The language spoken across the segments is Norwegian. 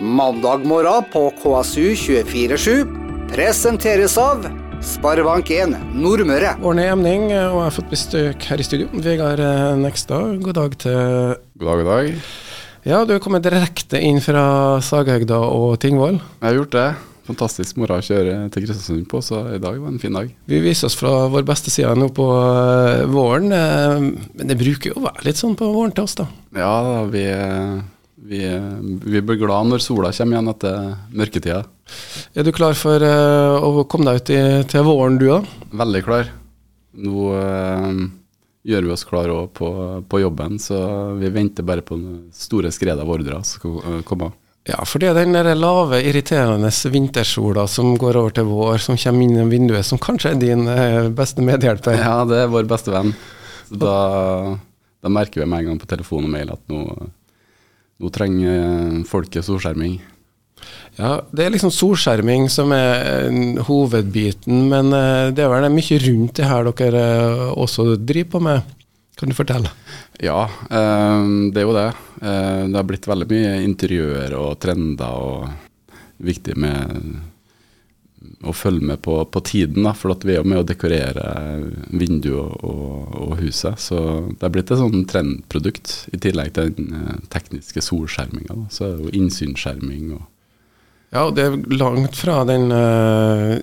Mandag morgen på KSU 247 presenteres av Sparebank1 Nordmøre. Årne Emning, og jeg har fått besøk her i studio. Vegard eh, Nekstad, god dag til God dag, god dag. Ja, du er kommet direkte inn fra Saghøgda og Tingvoll. Jeg har gjort det. Fantastisk moro å kjøre til Kristiansund på, så i dag var en fin dag. Vi viser oss fra vår beste side nå på eh, våren, eh, men det bruker jo å være litt sånn på våren til oss, da. Ja, vi, vi, vi blir glad når sola kommer igjen etter mørketida. Er du klar for eh, å komme deg ut i, til våren, du da? Veldig klar. Nå eh, gjør vi oss klar òg på, på jobben, så vi venter bare på den store skredet av ordrer som skal eh, komme. Ja, for det er den der lave, irriterende vintersola som går over til vår, som kommer inn gjennom vinduet, som kanskje er din beste medhjelper. Ja, det er vår beste venn. Så da, da merker vi med en gang på telefon og mail at nå, nå trenger folket solskjerming. Ja, det er liksom solskjerming som er eh, hovedbiten, men eh, det er vel mye rundt det her dere eh, også driver på med. Kan du fortelle? Ja, eh, det er jo det. Eh, det har blitt veldig mye interiør og trender og viktig med å følge med på, på tiden, da, for at vi er jo med å dekorere vinduet og, og, huset. Så det har blitt et sånn trendprodukt, i tillegg til den eh, tekniske solskjerminga. Så er det jo innsynsskjerming og Ja, det er langt fra den uh,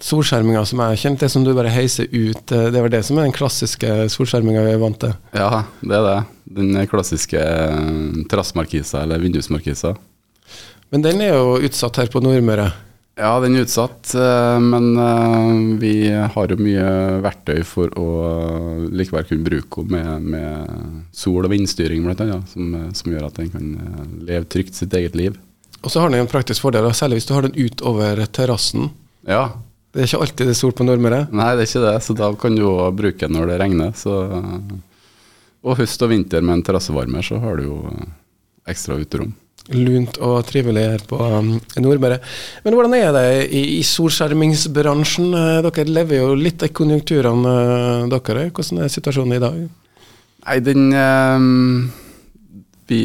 solskjerminga som jeg kjente, det som du bare heiser ut. Det er vel det som er den klassiske solskjerminga vi er vant til? Ja, det er det. Den klassiske terrassemarkisa eller vindusmarkisa. Men den er jo utsatt her på Nordmøre? Ja, den er utsatt, men vi har jo mye verktøy for å likevel kunne bruke henne med, med sol- og vindstyring bl.a., som, som gjør at den kan leve trygt sitt eget liv. Og så har den en praktisk fordel, særlig hvis du har den utover terrassen. Ja. Det er ikke alltid det er sol på Nordmøre? Nei, det er ikke det, så da kan du jo bruke den når det regner. Så, og høst og vinter med en terrassevarmer, så har du jo ekstra uterom. Lunt og trivelig her på um, Nordmøre. Men hvordan er det i, solskjermingsbransjen? Dere lever jo litt i konjunkturene, dere. Hvordan er situasjonen i dag? Nei, den eh, vi,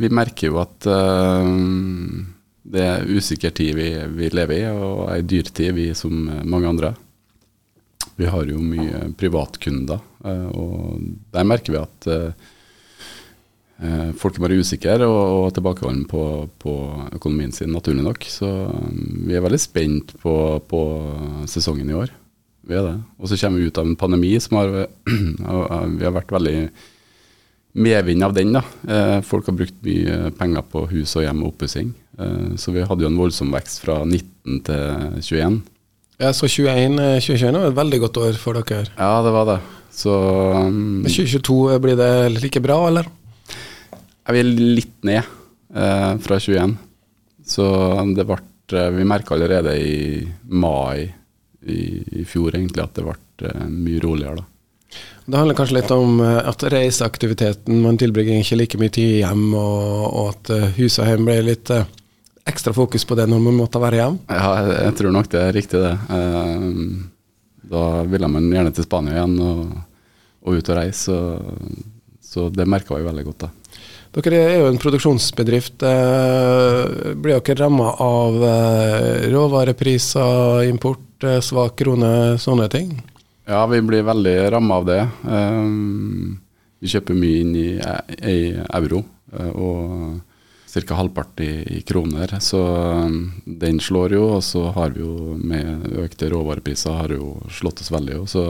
vi, merker jo at eh, det er usikker tid vi, vi lever i, og ei dyrtid, vi som mange andre. Vi har jo mye privatkunder, eh, og der merker vi at folk er bare usikre og, og tilbakeholdne på, på, økonomien sin, naturlig nok. Så vi er veldig spent på, på sesongen i år. Vi er det. Og så kommer vi ut av en pandemi som har Vi har vært veldig medvind av den. da. Folk har brukt mye penger på hus og hjem og oppussing. Så vi hadde jo en voldsom vekst fra 19 til 21. Ja, Så 21, 2021 var et veldig godt år for dere? Ja, det var det. Så um, 2022, blir det like bra, eller? Jeg vil litt ned eh, fra 21. Så det ble Vi merka allerede i mai i, i, fjor egentlig at det ble eh, mye roligere, da. Det handler kanskje litt om at reiseaktiviteten Man tilbringer ikke like mye tid hjem, og, og at hus og hjem ble litt ekstra fokus på det når man måtte være hjemme? Ja, jeg, jeg, tror nok det er riktig, det. Da ville man gjerne til Spania igjen og, og ut og reise, så, så det merka vi veldig godt, da. Dere er jo en produksjonsbedrift. Uh, blir dere ramma av råvarepriser, import, svak krone, sånne ting? Ja, vi blir veldig ramma av det. Vi kjøper mye inn i, euro. og ca. halvparten i, kroner. Så den slår jo, og så har vi jo med økte råvarepriser har jo slått oss veldig. Så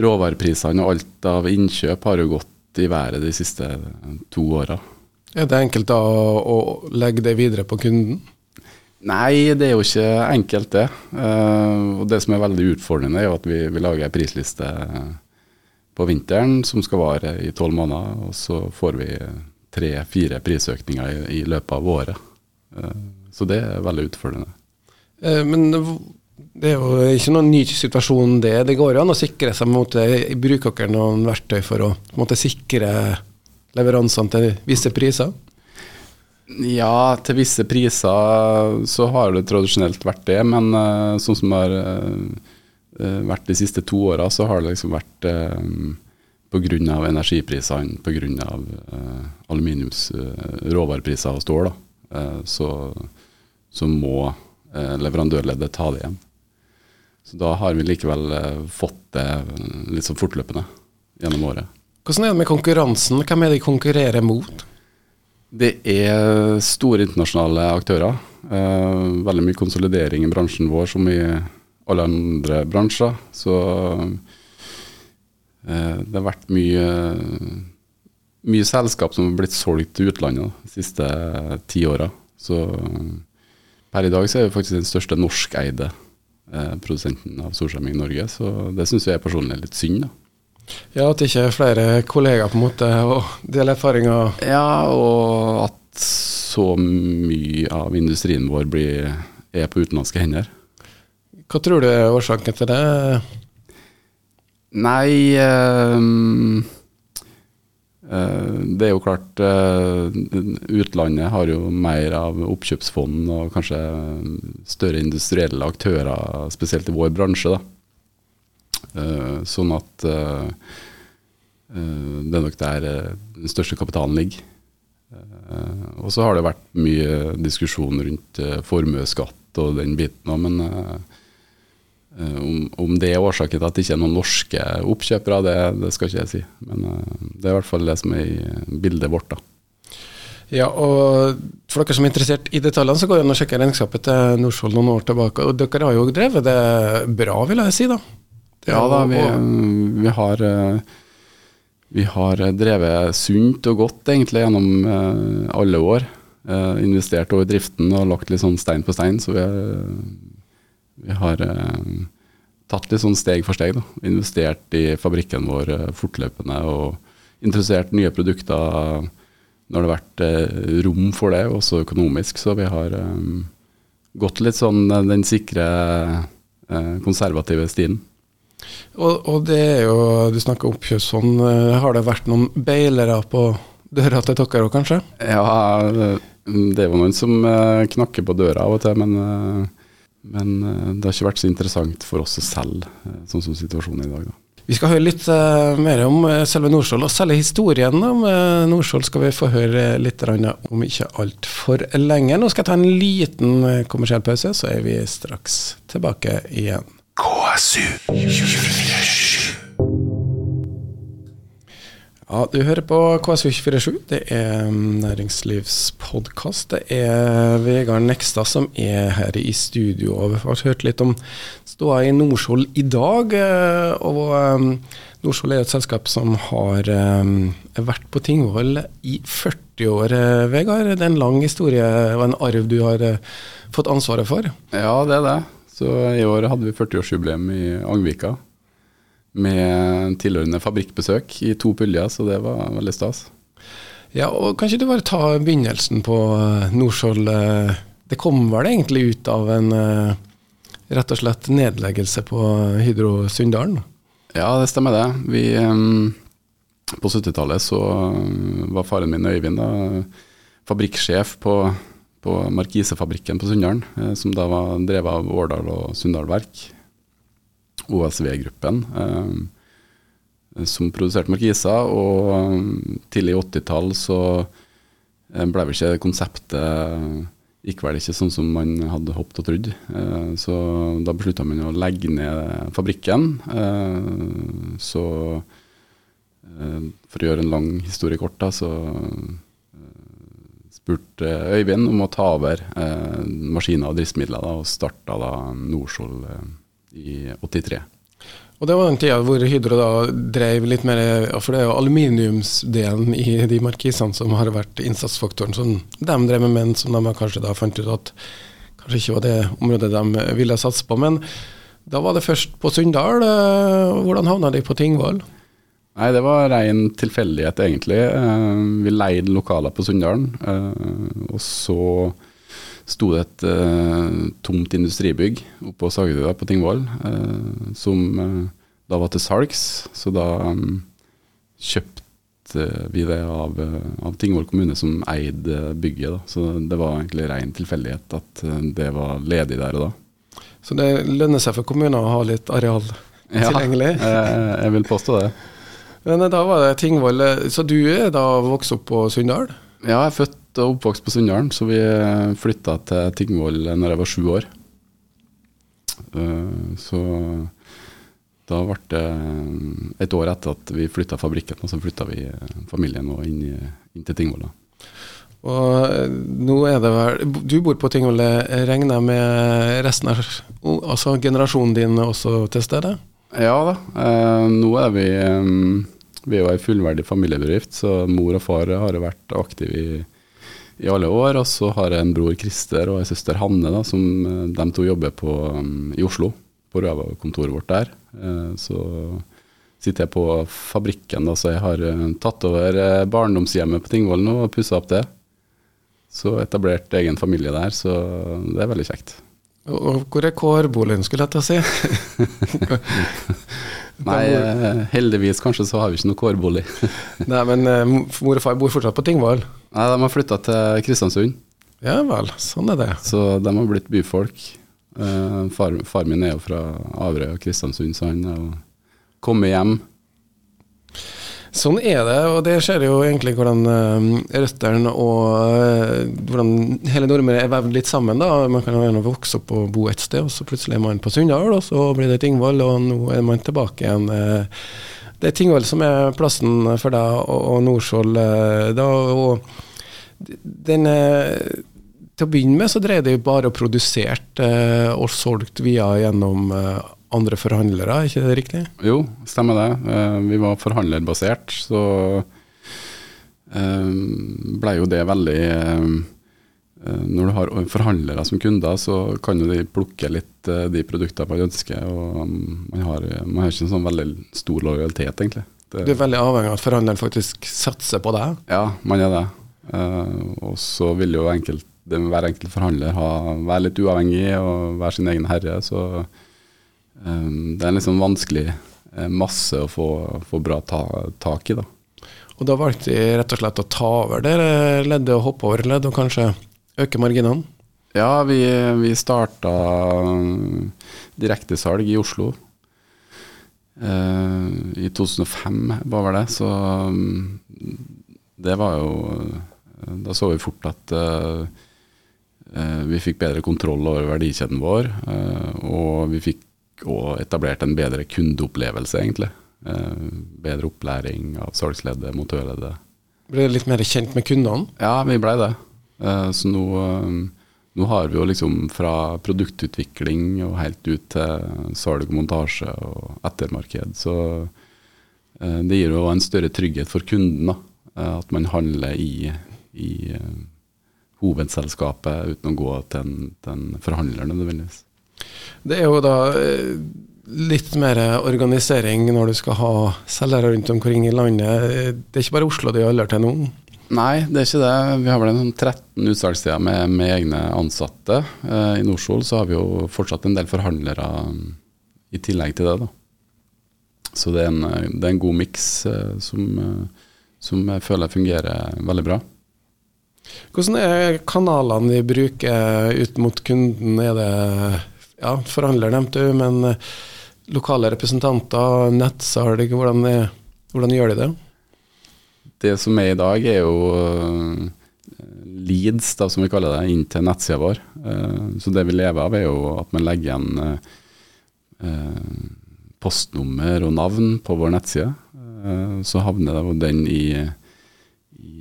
råvareprisene og alt av innkjøp har jo gått i været de siste to åra. Er det enkelt da å, legge det videre på kunden? Nei, det er jo ikke enkelt, det. Uh, og det som er veldig utfordrende, er jo at vi, vi lager ei prisliste på vinteren som skal vare i tolv måneder, og så får vi tre-fire prisøkninger i, i, løpet av året. Så det er veldig utfordrende. Men det er jo ikke noen ny situasjon, det. Det går jo an å sikre seg mot det. Bruker dere noen verktøy for å måte, sikre leveransene til visse priser? Ja, til visse priser så har det tradisjonelt vært det, men uh, sånn som det har uh, vært de siste to åra, så har det liksom vært uh, pga. energiprisene, pga. Uh, aluminiums uh, råvareprisene og stål. da. uh, så, så må leverandørleddet ta det igjen. Så da har vi likevel eh, fått det litt sånn fortløpende gjennom året. Hvordan er det med konkurransen? Hvem er det de konkurrerer mot? Det er store internasjonale aktører. Eh, veldig mye konsolidering i bransjen vår, som i alle andre bransjer. Så eh, det har vært mye, mye selskap som har blitt solgt til utlandet de siste ti åra. Så per i dag så er vi faktisk den største norskeide produsenten av solskjerming i Norge. Så det syns jeg personlig er litt synd. da. Ja, At ikke er flere kollegaer på en måte å dele erfaringer Ja, og at så mye av industrien vår blir, er på utenlandske hender. Hva tror du er årsaken til det? Nei eh, Det er jo klart eh, Utlandet har jo mer av oppkjøpsfond og kanskje større industrielle aktører, spesielt i vår bransje. da. Eh, sånn at eh, eh, det er nok der eh, den største kapitalen ligger. Eh, og så har det vært mye diskusjon rundt eh, formuesskatt og den biten òg, men eh, eh, om, om det er årsaken til at det ikke er noen norske oppkjøpere, det, det skal ikke jeg si. Men eh, det er i hvert fall det som er i bildet vårt. da. Ja, og For dere som er interessert i detaljene, så går det an å sjekke regnskapet til Norskjold noen år tilbake. og Dere har jo drevet det bra, vil jeg si. da. Ja da, vi, vi har eh, vi har drevet sunt og godt egentlig gjennom eh, alle år. Eh, investert over driften og lagt litt sånn stein på stein. Så vi, vi har eh, tatt litt sånn steg for steg. Da. Investert i fabrikken vår eh, fortløpende og interessert nye produkter når det har vært eh, rom for det, også økonomisk. Så vi har gått litt sånn den sikre, konservative stien. Og, og det er jo, du snakker oppkjøpsfond. Har det vært noen beilere på døra til dere òg, kanskje? Ja, det er jo noen som knakker på døra av og til, men, men eh, det har ikke vært så interessant for oss å selge, eh, sånn som situasjonen er i dag. Da. Vi skal høre litt uh, mer om selve Nordskjold, og selve historien om uh, Nordskjold skal vi få høre litt om ikke altfor lenge. Nå skal jeg ta en liten kommersiell pause, så er vi straks tilbake igjen. Ja, du hører på KSU247. Det er næringslivspodkast. Det er Vegard Nekstad som er her i studio. og Vi har hørt litt om ståa i Norskjold i dag. Og um, Norskjold er et selskap som har um, vært på Tingvoll i 40 år, Vegard. Det er en lang historie og en arv du har eh, fått ansvaret for. Ja, det er det. Så i år hadde vi 40-årsjubileum i Angvika med tilhørende fabrikkbesøk i to puljer, så det var veldig stas. Ja, og Kan ikke du bare ta begynnelsen på eh, Norskjold? eh, Det kom vel egentlig ut av en eh, rett og slett nedleggelse på Hydro Sunndalen? Ja, det stemmer det. Vi, på 70-tallet så var faren min Øyvind da, fabrikksjef på, på Markisefabrikken på Sunndalen, som da var drevet av Årdal og Sunndal Verk, OSV-gruppen, eh, som produserte markiser. Og eh, tidlig 80-tall så eh, ble vel ikke konseptet gikk vel ikke sånn som man hadde håpet og trodd. Så da beslutta man å legge ned fabrikken. Så for å gjøre en lang historie kort, da, så spurte Øyvind om å ta over maskiner og driftsmidler, da, og starta da Norskjold i 83. Og Det var den tida hvor Hydro da drev litt mer For det er jo aluminiumsdelen i de markisene som har vært innsatsfaktoren som de drev med, men som de kanskje da fant ut at kanskje ikke var det området de ville satse på. Men da var det først på Sunndal. eh, Hvordan havna de på Tingvoll? Nei, det var rein tilfeldighet, egentlig. Eh, Vi leide lokaler på Sunndalen, eh, og så sto det et uh, tomt industribygg oppe på Sagøya på Tingvoll, uh, som uh, da var til salgs. Så da um, kjøpte vi det av, av Tingvoll kommune, som eide bygget. Da. Så det var egentlig ren tilfeldighet at det var ledig der og da. Så det lønner seg for kommuner å ha litt areal tilgjengelig. Ja, jeg vil påstå det. Men da var det Tingvoll. Så du er da vokst opp på Sunndal? Ja, jeg er født født og oppvokst på Sunndalen, så vi flytta til Tingvoll når jeg var sju år. Eh, så da ble det et år etter at vi flytta fabrikken, og så flytta vi familien inn, inn, til Tingvoll. Og eh, nå er det vel Du bor på Tingvoll, regner jeg med resten av altså generasjonen din også til stede? Ja da. Eh, nå er vi Vi er jo ei fullverdig familiebedrift, så mor og far har vært aktive i i alle år. Og så har jeg en bror Christer og en søster Hanne, da, som eh, de to jobber på, um, i Oslo. På Røva-kontoret vårt der. Uh, så sitter jeg på fabrikken, da, så jeg har uh, tatt over barndomshjemmet på Tingvollen og pussa opp det. Så etablert egen familie der, så det er veldig kjekt. Og hvor er kårboligen, skulle jeg å si? Nei, heldigvis kanskje så har vi ikke noe kårbolig. Nei, men mor og far bor fortsatt på Tingvoll? Nei, de har flytta til Kristiansund. Ja vel, sånn er det. Så de har blitt byfolk. Uh, far, far, min er jo fra Averøy og Kristiansund, så han har kommet hjem. Sånn er det, og det ser jo egentlig hvordan uh, røttene og uh, hvordan hele Nordmøre er vevd litt sammen. da. Man kan gjerne vokse opp og bo et sted, og så plutselig er man på Sunndal, og så blir det Tingvoll, og nå er man tilbake igjen. Uh, det er Tingvoll som er plassen for deg, og, og Norskjold. da, og den eh, til å begynne med så dreier det jo bare å produsere eh, og solgt via gjennom eh, andre forhandlere, er ikke det riktig? Jo, stemmer det. Eh, vi var forhandlerbasert, så eh, ble jo det veldig eh, Når du har forhandlere som kunder, så kan jo de plukke litt de produktene man ønsker. og Man har, man har ikke en sånn veldig stor lojalitet, egentlig. Det, du er veldig avhengig av at forhandleren faktisk satser på deg? Ja, man er det. Og så vil jo enkelt, hver enkelt forhandler ha, være litt uavhengig og være sin egen herre. Så um, det er en sånn vanskelig uh, masse å få, få bra ta, tak i. da. Og da valgte de rett og slett å ta over det leddet og hoppe over ledd og kanskje øke marginene? Ja, vi, vi starta direktesalg i Oslo. Uh, I 2005 var vel det, så um, det var jo da så vi fort at uh, vi fikk bedre kontroll over verdikjeden vår, og vi fikk òg etablert en bedre kundeopplevelse, egentlig. Uh, bedre opplæring av salgsleddet, motørleddet. Ble du litt mer kjent med kundene? Ja, vi blei det. så nå, nå, har vi jo liksom fra produktutvikling og helt ut til salg, montasje og ettermarked. Så det gir jo en større trygghet for kunden. da, At man handler i i hovedselskapet uten å gå til en, til en forhandler nødvendigvis. Det er jo da eh, litt mer organisering når du skal ha selgere rundt omkring i landet. Det er ikke bare Oslo det gjelder til nå? Nei, det er ikke det. Vi har vel en 13 utsalgssteder med, med, egne ansatte. Eh, I Nordsjol så har vi jo fortsatt en del forhandlere i tillegg til det. da. Så det er en, det er en god miks eh, som, eh, som jeg føler fungerer veldig bra. Hvordan er kanalene vi bruker ut mot kunden? Er det ja, forhandler, nevnte du, men eh, lokale representanter, nettsalg, hvordan, hvordan, gjør de det? Det som er i dag, er jo uh, leads, da, som vi kaller det, inn til nettsida vår. Uh, så det vi lever av, er jo at man legger igjen postnummer og navn på vår nettside. så havner den i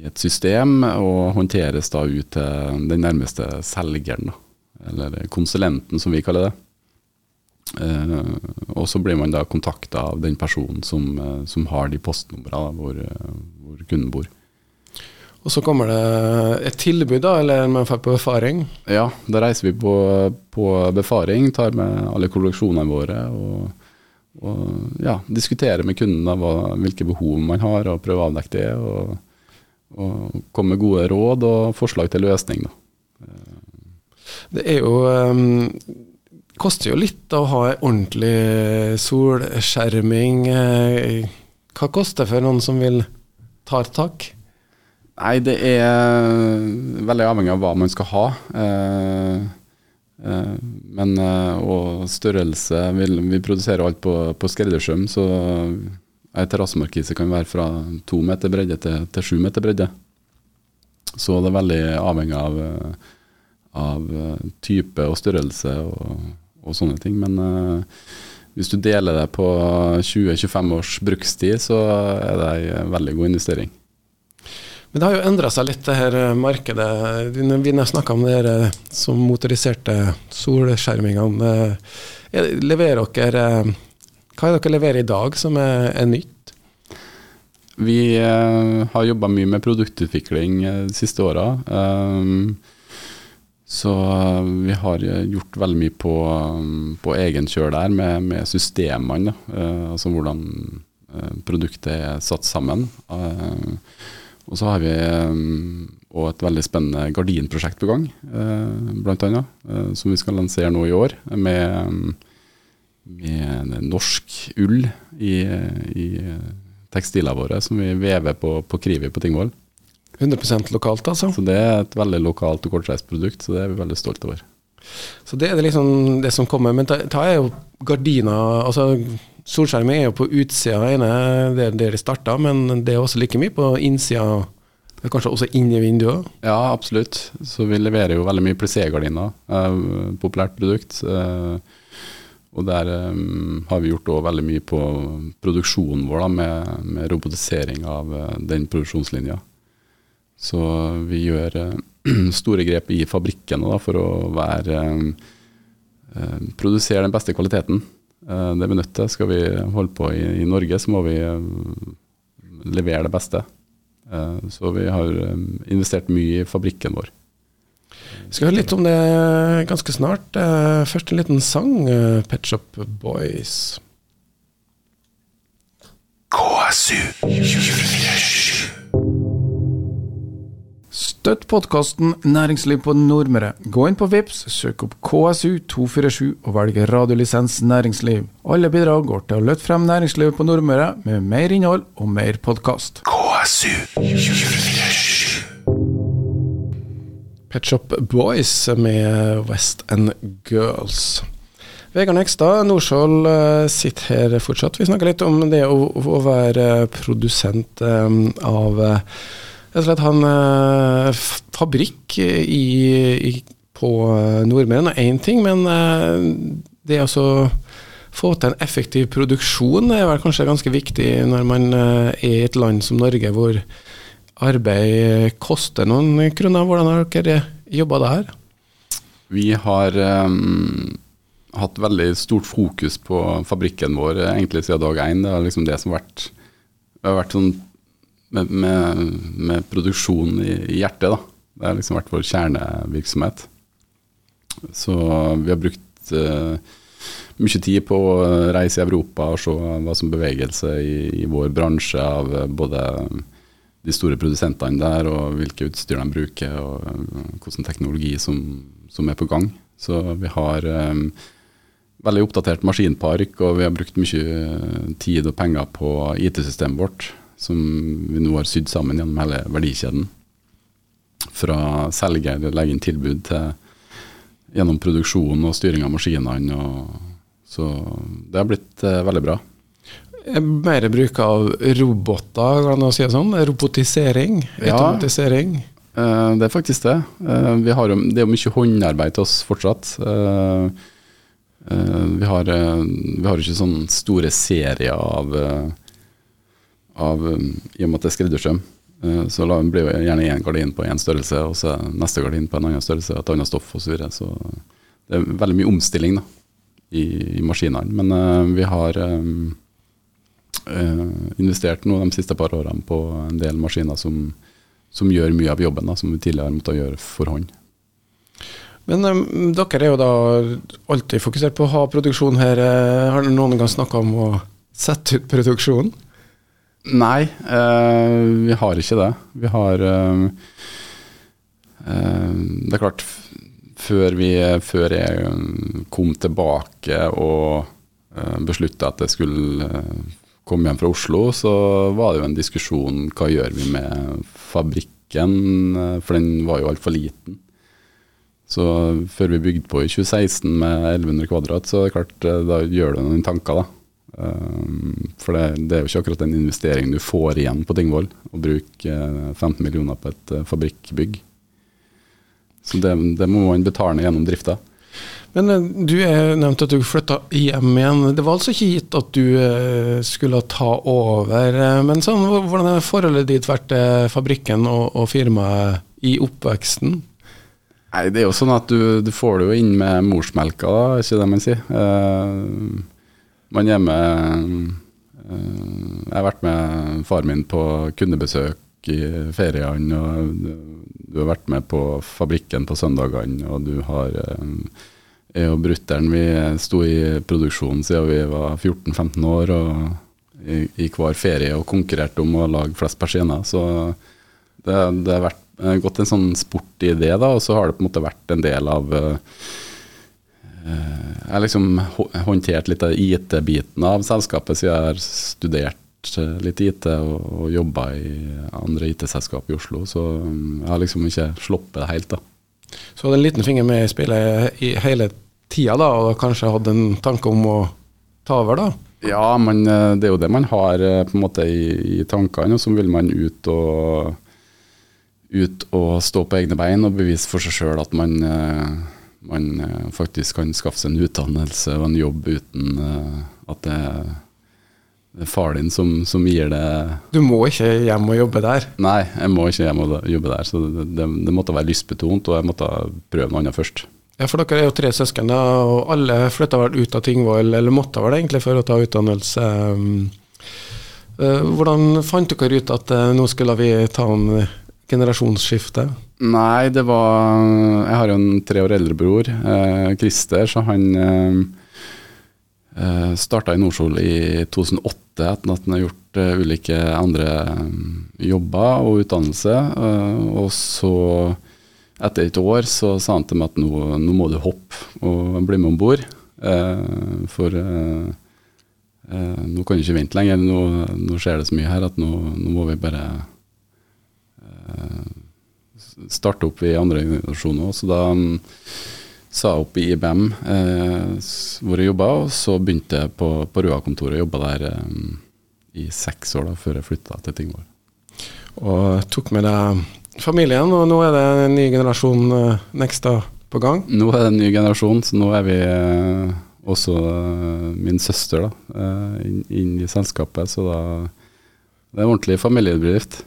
et system og håndteres da ut til den nærmeste selgeren, eller konsulenten som vi kaller det. Uh, og så blir man da kontakta av den personen som, uh, som har de postnumrene hvor, uh, hvor, kunden bor. Og så kommer det et tilbud, da, eller man får på befaring? Ja, da reiser vi på, på befaring, tar med alle kolleksjonene våre og, og ja, diskuterer med kunden hva, hvilke behov man har, og prøver å avdekke det. og og komme med gode råd og forslag til løsning. Da. Det er jo um, koster jo litt å ha ordentlig solskjerming. Eh, hva koster det for noen som vil ta et tak? Nei, det er veldig avhengig av hva man skal ha. Eh, eh, men, og størrelse Vi, produserer alt på, på skreddersøm, så Ei terrassemarkise kan være fra to meter bredde til, til sju meter bredde. Så det er veldig avhengig av, eh, av eh, type og størrelse og, og sånne ting. Men uh, hvis du deler det på 20-25 års brukstid, så er det en veldig god investering. Men det har jo endra seg litt, det her markedet. Vi har snakka om det her som motoriserte solskjermingene. Leverer dere Hva er det dere leverer i dag som er, er nytt? Vi har jobba mye med produktutvikling de siste åra. Um, så eh, vi har gjort veldig mye på, på egen kjør der, med, med systemene. Uh, altså hvordan uh, produktet er satt sammen. Uh, og så har vi òg et veldig spennende gardinprosjekt på gang, blant annet. som vi skal lansere nå i år, med, med norsk ull i, i tekstilene våre, som vi vever på, på Krivi på Tingvoll. 100% lokalt, altså? Så Det er et veldig lokalt og kortreist produkt, så det er vi veldig stolte over. Så det er liksom det som kommer. Men ta er jo gardiner altså Solskjermen er jo på utsida ene, det er der de starta, men det er også like mye på innsida. Kanskje også inni vinduet? Ja, absolutt. Så vi leverer jo veldig mye plissé-gardiner. Eh, populært produkt. Eh, og der um, har vi gjort veldig mye på produksjonen vår, da, med, med robotisering av den produksjonslinja. Så vi gjør uh, store grep i fabrikkene da, for å være uh, produsere den beste kvaliteten. Det er vi nødt til. Skal vi holde på i, i Norge, så må vi levere det beste. så vi har investert mye i fabrikken vår. Vi skal høre litt om det ganske snart. først en liten sang, Pet Shop Boys. KSU 24 Støtt podkasten Næringsliv på Nordmøre. Gå inn på VIPS, søk opp KSU247 og velg radiolisens næringsliv. Alle bidrag går til å løfte frem næringslivet på Nordmøre med mer innhold og mer podkast. KSU247 Pet Shop Boys med West End Girls. Vegard Nekstad, Norskjold eh, sitter her fortsatt. Vi snakker litt om det å, å være produsent um, av rett og slett han en uh, fabrikk i, i, på eh, Nordmenn er én ting, men det å få til en effektiv produksjon er vel kanskje ganske viktig når man er i et land som Norge, hvor arbeid koster noen kroner. Hvordan har dere jobba der? Vi har um, hatt veldig stort fokus på fabrikken vår egentlig siden dag én. Det er liksom det som har vært, har vært sånn med, med, med produksjon i, i, hjertet. da. Det har liksom vært vår kjernevirksomhet. Så vi har brukt uh, mye tid på å reise i Europa og se hva som bevegelse i, i vår bransje av uh, både de store produsentene der, og hvilke utstyr de bruker, og hvilken teknologi som, som, er på gang. Så vi har um, veldig oppdatert maskinpark, og vi har brukt mye tid og penger på IT-systemet vårt som vi nå har sydd sammen gjennom hele verdikjeden. Fra selger legger inn tilbud til gjennom produksjon og styring av maskinene. så det har blitt eh, veldig bra. Mer bruk av roboter, kan man si det sånn? Robotisering? Automatisering? Ja, eh, det er faktisk det. Eh, har, det er jo mye håndarbeid til oss fortsatt. Eh, vi har, vi har ikke sånne store serier av av, um, I og med at det er skreddersøm, uh, så blir det gjerne én gardin på én størrelse, og så neste gardin på en annen størrelse, et annet stoff osv. Så, videre. så det er veldig mye omstilling da, i, i maskinene. Men uh, vi har um, uh, investert nå de siste par årene på en del maskiner som, som gjør mye av jobben da, som vi tidligere måtte gjøre for hånd. Men um, dere er jo da alltid fokusert på å ha produksjon her. Har dere noen gang snakka om å sette ut produksjonen? Nei, uh, vi har ikke det. Vi har uh, uh, Det er klart, før, vi, før jeg kom tilbake og uh, beslutta at jeg skulle komme hjem fra Oslo, så var det jo en diskusjon hva gjør vi med fabrikken, for den var jo altfor liten. Så før vi bygde på i 2016 med 1100 kvadrat, så er det klart, da gjør du noen tanker, da. Um, for det, det, er jo ikke akkurat den investeringen du får igjen på Tingvoll, å bruke 15 millioner på et fabrikkbygg. Så det, det må man betale gjennom drifta. Men eh, du nevnte at du flytta hjem igjen. Det var altså ikke gitt at du eh, skulle ta over. Eh, men sånn, hvordan er forholdet ditt vært til fabrikken og, og, firmaet i oppveksten? Nei, Det er jo sånn at du, du får det jo inn med morsmelka, da, ikke det man sier. Uh, man er med uh, Jeg har vært med far min på kundebesøk i feriene, og du har vært med på fabrikken på søndagene, og du har uh, jeg og brutter'n vi sto i produksjon siden vi var 14-15 år. og i, i, hver ferie og konkurrerte om å lage flest persienner. Så det, det har vært, gått en sånn sport i det, da, og så har det på en måte vært en del av uh, Jeg har liksom håndtert litt av IT-biten av selskapet, siden jeg har studert eh, litt IT og, og jobba i andre IT-selskap i Oslo. Så jeg har liksom ikke sluppet det helt, da. Så hadde en liten finger med i spillet i hele tida, da, og kanskje hadde en tanke om å ta over, da? Ja, men eh, det er jo det man har eh, på en måte i, i tankene, og så vil man ut og, ut og stå på egne bein og bevise for seg sjøl at man, eh, man, faktisk kan skaffe seg en utdannelse og en jobb uten at det er far din som, som, gir det Du må ikke hjem og jobbe der? Nei, jeg må ikke hjem og jobbe der. Så det, det, det måtte være lystbetont, og jeg måtte prøve noe annet først. Ja, for dere er jo tre søsken, og alle flytta vel ut av Tingvoll, eller måtte vel egentlig for å ta utdannelse. Eh, hvordan fant dere ut at eh, nå skulle vi ta en generasjonsskifte? Nei, det var Jeg har jo en tre år eldre bror, eh, Christer, så han eh, eh starta i Nordsol i 2008 etter at han har gjort eh, ulike andre jobber og utdannelse. og så etter et år så sa han til meg at nå, nå må du hoppe og bli med om bord. Eh, for eh, eh, nå kan du ikke vente lenger. Nå, nå, skjer det så mye her at nå, nå må vi bare eh, starte opp i andre organisasjoner. Så da um, sa jeg opp i IBM eh, hvor jeg jobba, og så begynte jeg på, på Røa-kontoret jobba der um, i seks år da, før jeg flytta til Tingvoll. Og tok med deg familien, og nå er det en ny generasjon uh, Nexta på gang? Nå er det en ny generasjon, så nå er vi uh, også uh, min søster da, inn, inn, i selskapet. Så da det er en ordentlig familiebedrift.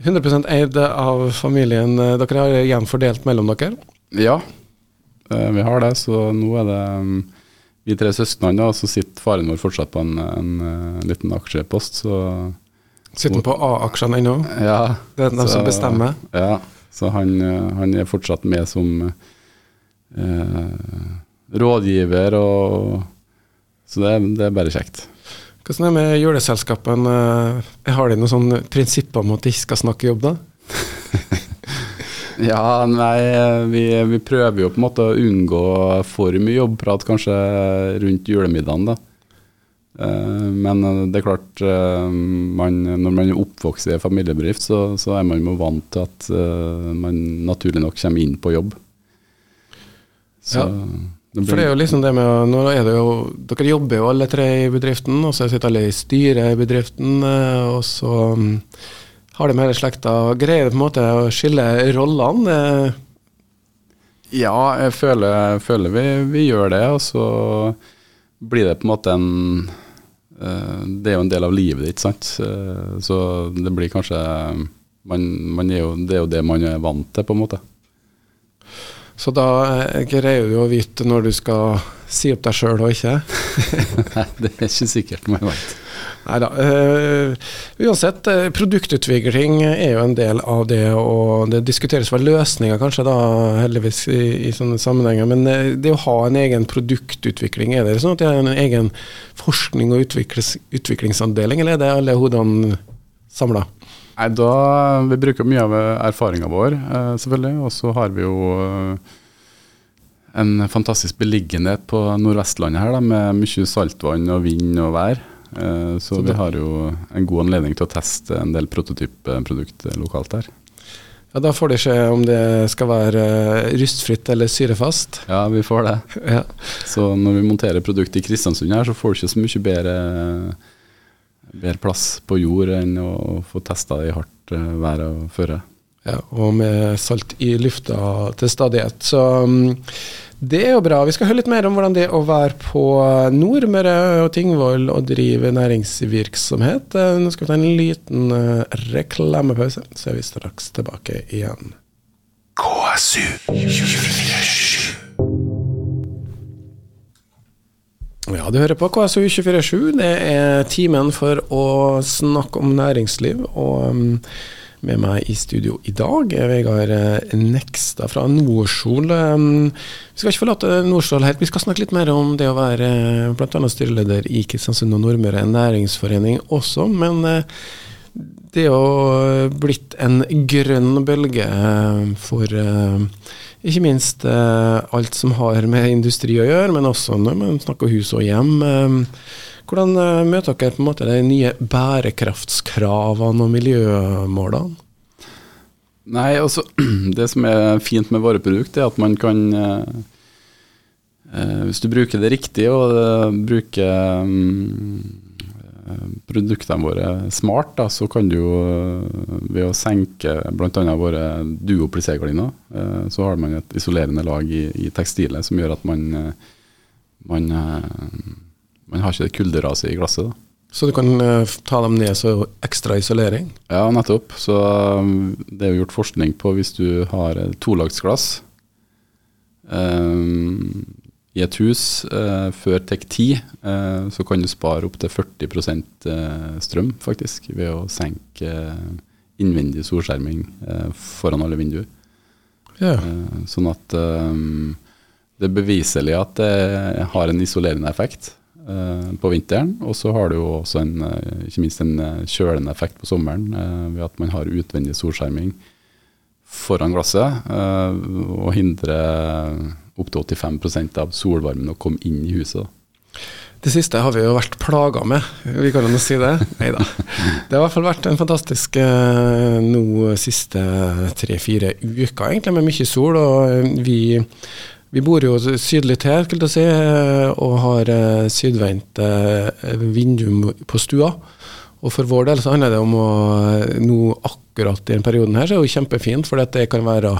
100% eid av familien. Dere har igjen fordelt mellom dere? Ja, vi har det. Så nå er det um, vi tre søsknene, og så sitter faren vår fortsatt på en, en, en liten aksjepost. så Sitter han på A-aksjene ennå? Ja. Det er den som bestemmer? Ja, så han, eh, han, er fortsatt med som eh, rådgiver, og, så det, det, er bare kjekt. Hvordan er det med juleselskapene? Eh, har de noen sånne prinsipper om at de ikke skal snakke jobb, da? ja, nei, vi, vi, prøver jo på en måte å unngå for mye jobbprat kanskje rundt julemiddagen, da. Eh, men eh, det er klart, man, når man er oppvokst i en familiebedrift, så, så, er man jo vant til at man naturlig nok kommer inn på jobb. Så, ja. Det For det er jo liksom det med nå er det jo, Dere jobber jo alle tre i bedriften, og så sitter alle i styret i bedriften, og så mm, har de hele slekta. Greier på en måte å skille rollene? Ja, jeg føler, føler vi, vi, gjør det. Og så blir det på en måte en Eh, det er jo en del av livet ditt, sant. Eh, så det blir kanskje man, man er jo, Det er jo det man er vant til, på en måte. Så da eh, greier du å vite når du skal si opp deg sjøl og ikke? Nei, det er ikke sikkert man vet. Nei da. Uh, uansett, uh, produktutvikling er jo en del av det, og det diskuteres vel løsninger kanskje da, heldigvis i, i sånne sammenhenger. Men det å ha en egen produktutvikling, er det sånn at det er en egen forskning- og utviklingsavdeling, eller er det alle hodene samla? Nei, da, Vi bruker mye av erfaringa vår, selvfølgelig. Og så har vi jo en fantastisk beliggenhet på Nordvestlandet her, da, med mye saltvann og vind og vær. Eh, så, så vi har jo en god anledning til å teste en del prototypprodukt lokalt her. Ja, Da får de se om det skal være eh, rustfritt eller syrefast. Ja, vi får det. Ja. Så når vi monterer produktet i Kristiansund her, så får du ikke så mye bedre, bedre plass på jord enn å få testa det i hardt eh, vær og føre. Ja, og med salt i lufta til stadighet. Så mm, det er jo bra. Vi skal høre litt mer om hvordan det er å være på Nordmøre og Tingvoll og drive næringsvirksomhet. Eh, Nå skal vi ta en liten eh, reklamepause, så er vi straks tilbake igjen. Ja, du hører på KSU247. Det er timen for å snakke om næringsliv. Og mm, med meg i studio i dag er Vegard eh, Nekstad fra Nordsol. Um, Vi skal ikke forlate Nordsol helt, vi skal snakke litt mer om det å være eh, bl.a. styreleder i Kristiansund og Nordmøre næringsforening også. Men eh, det er jo blitt en grønn bølge for ikke minst eh, alt som har med industri å gjøre, men også når man snakker hus og hjem. Eh, Hvordan eh, møter dere på en måte de nye bærekraftskravene og miljømålene? Nei, altså Det som er fint med våre produkter, er at man kan eh, eh, Hvis du bruker det riktig og eh, bruker eh, produktene våre smart, da, så kan du jo eh, ved å senke bl.a. våre duo plissé-gardiner, eh, så har man et isolerende lag i, i tekstilet som gjør at man, eh, man, man har ikke det kulderaset i glasset. da. Så du kan ta dem ned så ekstra isolering? Ja, nettopp. Så det er jo gjort forskning på hvis du har tolagsglass um, i et hus eh, før TEK 10, eh, så kan du spare opptil 40 uh, strøm, faktisk, ved å senke uh, innvendig solskjerming eh, foran alle vinduer. Ja. Uh, sånn at det er beviselig at det har en isolerende effekt eh, på vinteren. Og så har det jo også en, eh, ikke minst en eh, kjølende effekt på sommeren eh, ved at man har utvendig solskjerming foran glasset eh, og hindrer opptil 85% av solvarmen å komme inn i huset. Det siste har vi jo vært plaga med, vi kan jo si det. Nei da. Det har i hvert fall vært en fantastisk eh, nå siste tre-fire uker, egentlig, med mye sol. Og eh, vi, vi bor jo sydlig til, skulle jeg si, eh, og har sydvendt vindu på stua. Og for vår del så handler det om å nå akkurat i den perioden her, så er det jo kjempefint, for det kan være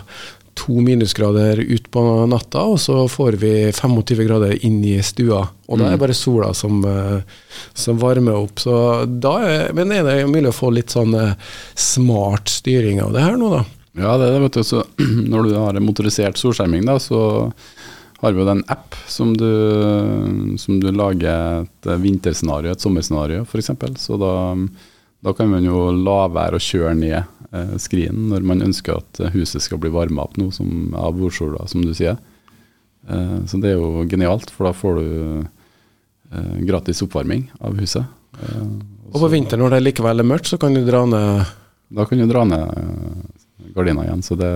to minusgrader ut på natta, og så får vi 25 grader inn i stua. Og da er det bare sola som, eh, som varmer opp. Så da er, men er det mulig å få litt sånn eh, smart styring av det her nå, da? Ja, det er det, vet du. Så når du har motorisert solskjerming, da, så har vi jo den app som du, som du lager et vinterscenario, et sommerscenario f.eks. Så da, da kan man jo la være å kjøre ned eh, skrinen når man ønsker at huset skal bli varma opp nå som, av bordsola, som du sier. Eh, så det er jo genialt, for da får du eh, gratis oppvarming av huset. Eh, Og på vinteren når det likevel er mørkt, så kan du dra ned da kan du dra ned eh, gardina igjen. Så det,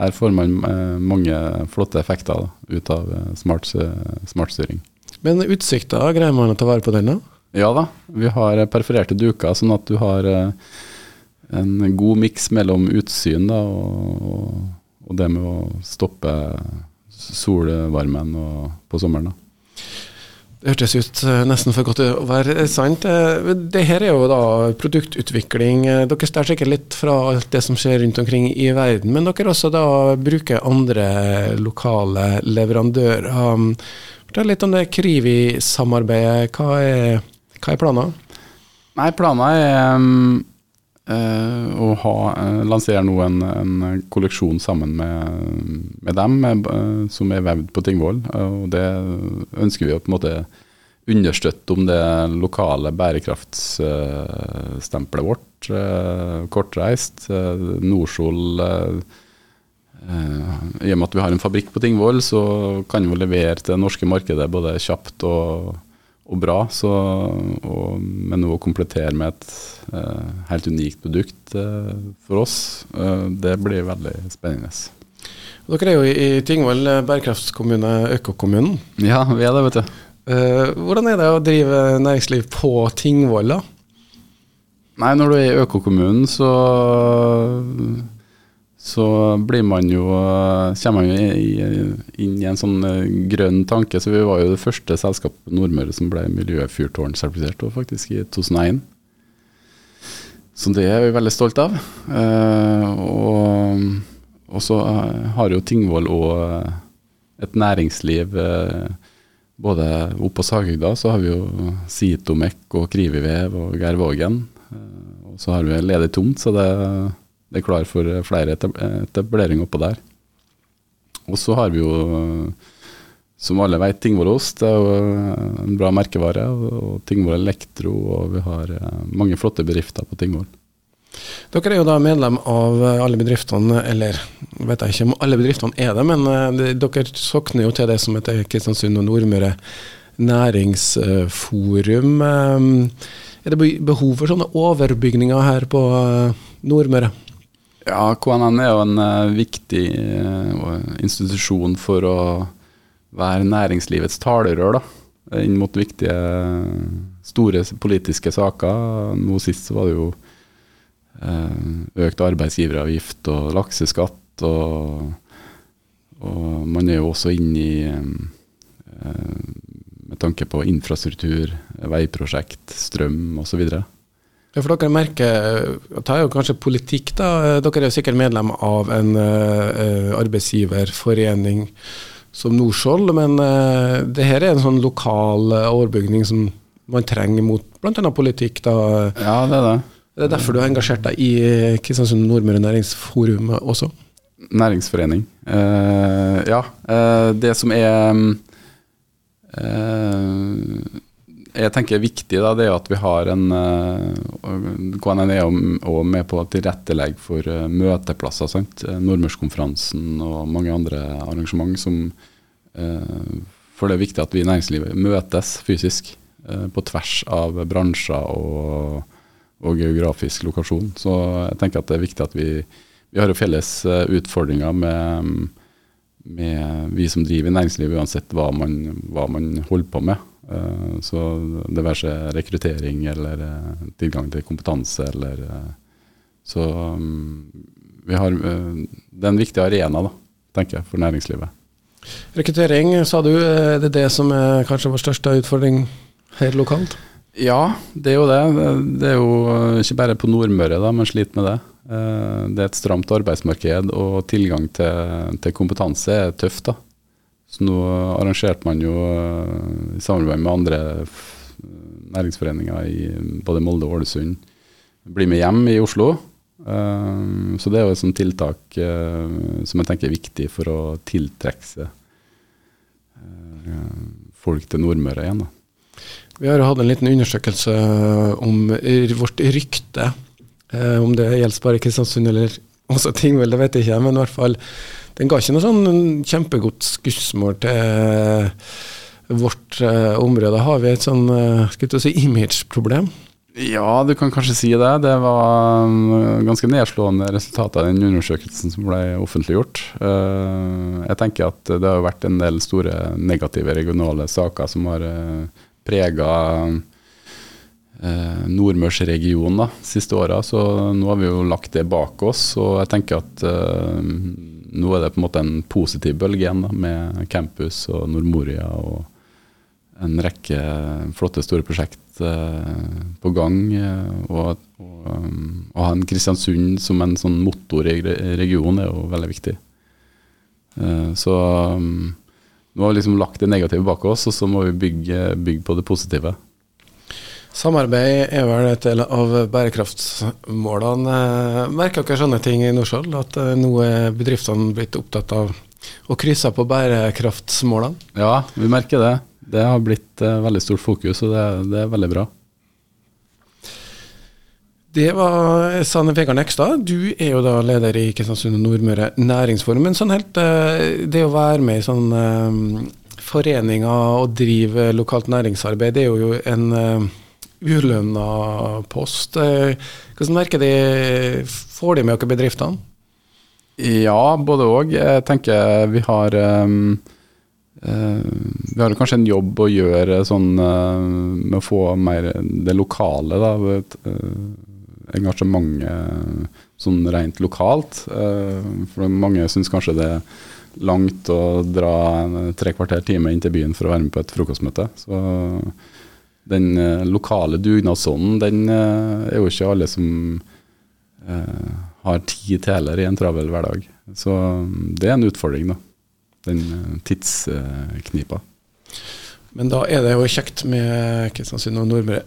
her får man eh, mange flotte effekter da, ut av eh, smart, eh, smartstyring. Men utsikta, greier man å ta vare på den, da? Ja da, vi har perforerte duker, sånn at du har eh, en god miks mellom utsyn da, og, og, det med å stoppe solvarmen og, på sommeren. da. Det hørtes ut eh, nesten for godt til å være sant. Eh, Det her er jo da produktutvikling. Eh, Dere står sikkert litt fra alt det som skjer rundt omkring i verden, men dere også da bruker andre lokale leverandører. Um, Fortell litt om det Krivi-samarbeidet. Hva, er- hva er planen? Nei, planen er um, uh, å ha, uh, lansere nå en, en kolleksjon sammen med, med dem, uh, som er vevd på Tingvoll. og det ønsker vi å på en måte understøtte om det lokale bærekraftsstempelet vårt. kortreist. Nordsol I og med at vi har en fabrikk på Tingvoll, så kan vi levere til det norske markedet både kjapt og, og bra. Så, og, men å komplettere med et eh, helt unikt produkt eh, for oss, eh, det blir veldig spennende. Dere er jo i i Tingvoll eh, bærekraftskommune, økokommunen. Ja, vi er det, vet du. Eh, hvordan er det å drive næringsliv på Tingvoll, da? Nei, når du er i økokommunen, så så blir man jo, kommer man jo inn i en sånn grønn tanke. Så vi var jo det første selskapet på Nordmøre som ble miljøfyrtårnsertifisert, faktisk i 2001. Så det er vi veldig stolt av. Og, og så har jo Tingvoll òg et næringsliv. Både oppe på Sagøyda så har vi jo Sitomek og Krivivev og Geir Vågen. Og så har vi ledig tomt, så det det er klar for flere etableringer oppå der. Og så har vi jo, som alle vet, Tingvoll Det er jo en bra merkevare. Og Tingvoll Elektro, og vi har eh, mange flotte bedrifter på Tingvoll. Dere er jo da medlem av alle bedriftene, eller vet jeg ikke om alle bedriftene er det, men eh, dere sokner jo til det som heter Kristiansund og Nordmøre næringsforum. Eh, er det behov for sånne overbygninger her på Nordmøre? Ja, KNN er jo en uh, viktig uh, institusjon for å være næringslivets talerør da, inn mot viktige, store politiske saker. Nå sist var det jo uh, økt arbeidsgiveravgift og lakseskatt. Og, og, man er jo også inne i med tanke på infrastruktur, veiprosjekt, strøm osv. Ja, for dere merker, tar er jo kanskje politikk, da. Dere er jo sikkert medlem av en uh, arbeidsgiverforening som Norskjold, men uh, det her er en sånn lokal uh, overbygning som man trenger mot bl.a. politikk. da. Ja, det er det. Det er derfor du har engasjert deg i Kristiansund Nordmøre Næringsforum også? Næringsforening. ja. det som er jeg tenker er viktig, da, det er at vi har en uh, KNN er også med på å tilrettelegge for uh, møteplasser. sant? Eh, Nordmørskonferansen og mange andre arrangement som For det er viktig at vi i næringslivet møtes fysisk på tvers av bransjer og, og, geografisk lokasjon. Så jeg tenker at det er viktig at vi, vi har felles utfordringer med, med vi som driver i næringslivet, uansett hva man, hva man holder på med. Eh, så det være seg rekruttering eller eh, tilgang til kompetanse eller eh, Så mm, vi har Det er en viktig arena, da, tenker jeg, for næringslivet. Rekruttering, sa du. Er det det som er kanskje vår største utfordring her lokalt? Ja, det er jo det. Det er jo ikke bare på Nordmøre da man sliter med det. Det er et stramt arbeidsmarked, og tilgang til, til kompetanse er tøft. da. Så nå arrangerte man jo eh, i samarbeid med andre næringsforeninger i både Molde og Ålesund Bli med hjem i Oslo. Eh, så det er jo et sånt tiltak eh, som jeg tenker er viktig for å tiltrekke seg folk til Nordmøre igjen. Vi har jo hatt en liten undersøkelse om vårt rykte. Om det gjelder bare Kristiansund eller også vel, det vet jeg ikke, men i hvert fall den ga ikke noe sånn kjempegodt skussmål til eh, vårt uh, område. Har vi et sånn uh, si, image-problem? Ja, du kan kanskje si det. Det var um, ganske nedslående resultater av den undersøkelsen som ble offentliggjort. Uh, jeg tenker at det har vært en del store negative regionale saker som har prega uh, Nordmørsregionen siste åra, så nå har vi jo lagt det bak oss. Og jeg tenker at eh, nå er det på en måte en positiv bølge igjen, da, med campus og Nordmoria og en rekke flotte, store prosjekt eh, på gang. Eh, og, um, å ha en Kristiansund som en sånn motor i regionen er jo veldig viktig. Eh, så um, nå har vi liksom lagt det negative bak oss, og så må vi bygge, bygge på det positive. Samarbeid er vel et del av bærekraftsmålene. Merker dere sånne ting i Nordsjøl, at eh, nå er bedriftene blitt opptatt av å krysse på bærekraftsmålene? Ja, vi merker det. Det har blitt uh, veldig stort fokus, og det, det, er veldig bra. Det var Sanne Vegard Nekstad. Du er jo da leder i Kristiansund og Nordmøre Næringsforum. Men sånn helt, uh, det å være med i sånn foreninger og drive lokalt næringsarbeid, det er jo en ulønna post. Eh, hvordan merker de Får de med dere bedriftene? Ja, både òg. Jeg tenker vi har um, uh, Vi har kanskje en jobb å gjøre sånn uh, med å få mer det lokale. Da. engasjementet sånn rent lokalt. For mange syns kanskje det er langt å dra en tre kvarter time inn til byen for å være med på et frokostmøte. Så den lokale dugnadsånden, den er jo ikke alle som har tid til heller i en travel hverdag. Så det er en utfordring, da. Den tidsknipa. Men da er det jo kjekt med Kristiansund og Nordmøre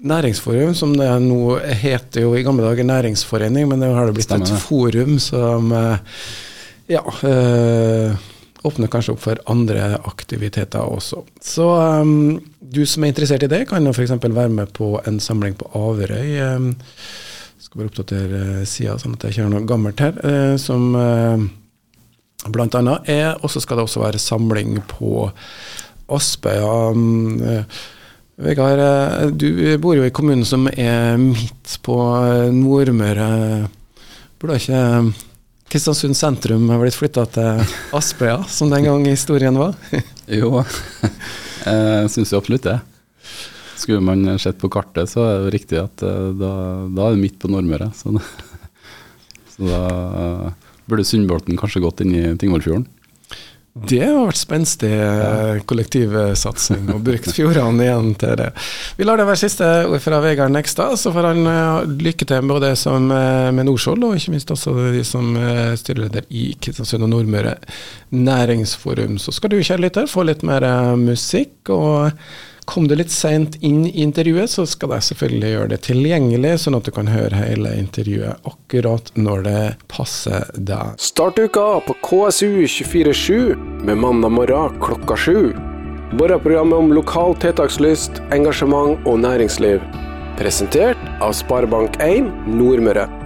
Næringsforum, som det nå heter jo i gamle dager næringsforening, men nå har det blitt Stemmer. et forum som eh, ja, øh, åpner kanskje opp for andre aktiviteter også. Så um, du som er interessert i det, kan jo f.eks. være med på en samling på Averøy. Um, skal bare oppdatere sida, sånn at jeg ikke har noe gammelt her. Uh, som uh, blant annet er Og så skal det også være samling på Aspøya. Um, Vegard, eh, du bor jo i kommunen som er midt på eh, Nordmøre. Burde ikke eh, Kristiansund sentrum blitt flytta til Aspøya, som den gang historien var? jo, jeg syns jo absolutt det. Skulle man sett på kartet, så er det riktig at da, da er det midt på Nordmøre. Så, så da burde Sundbolten kanskje gått inn i Tingvollfjorden. Det har vært spenstig eh, kollektivsatsing, og brukt fjordene igjen til det. Vi lar det være siste ord fra Vegard Nekstad, så får han uh, lykke til både som, uh, med Norskjold, og ikke minst også de som styreleder i Kristiansund og Nordmøre næringsforum. Så skal du, kjære lytter, få litt mer musikk. og Kom du litt seint inn i intervjuet, så skal jeg selvfølgelig gjøre det tilgjengelig, sånn at du kan høre hele intervjuet akkurat når det passer deg. Start uka på KSU247 med mandag morgen klokka sju. Morgenprogrammet om lokal tiltakslyst, engasjement og næringsliv. Presentert av Sparebank1 Nordmøre.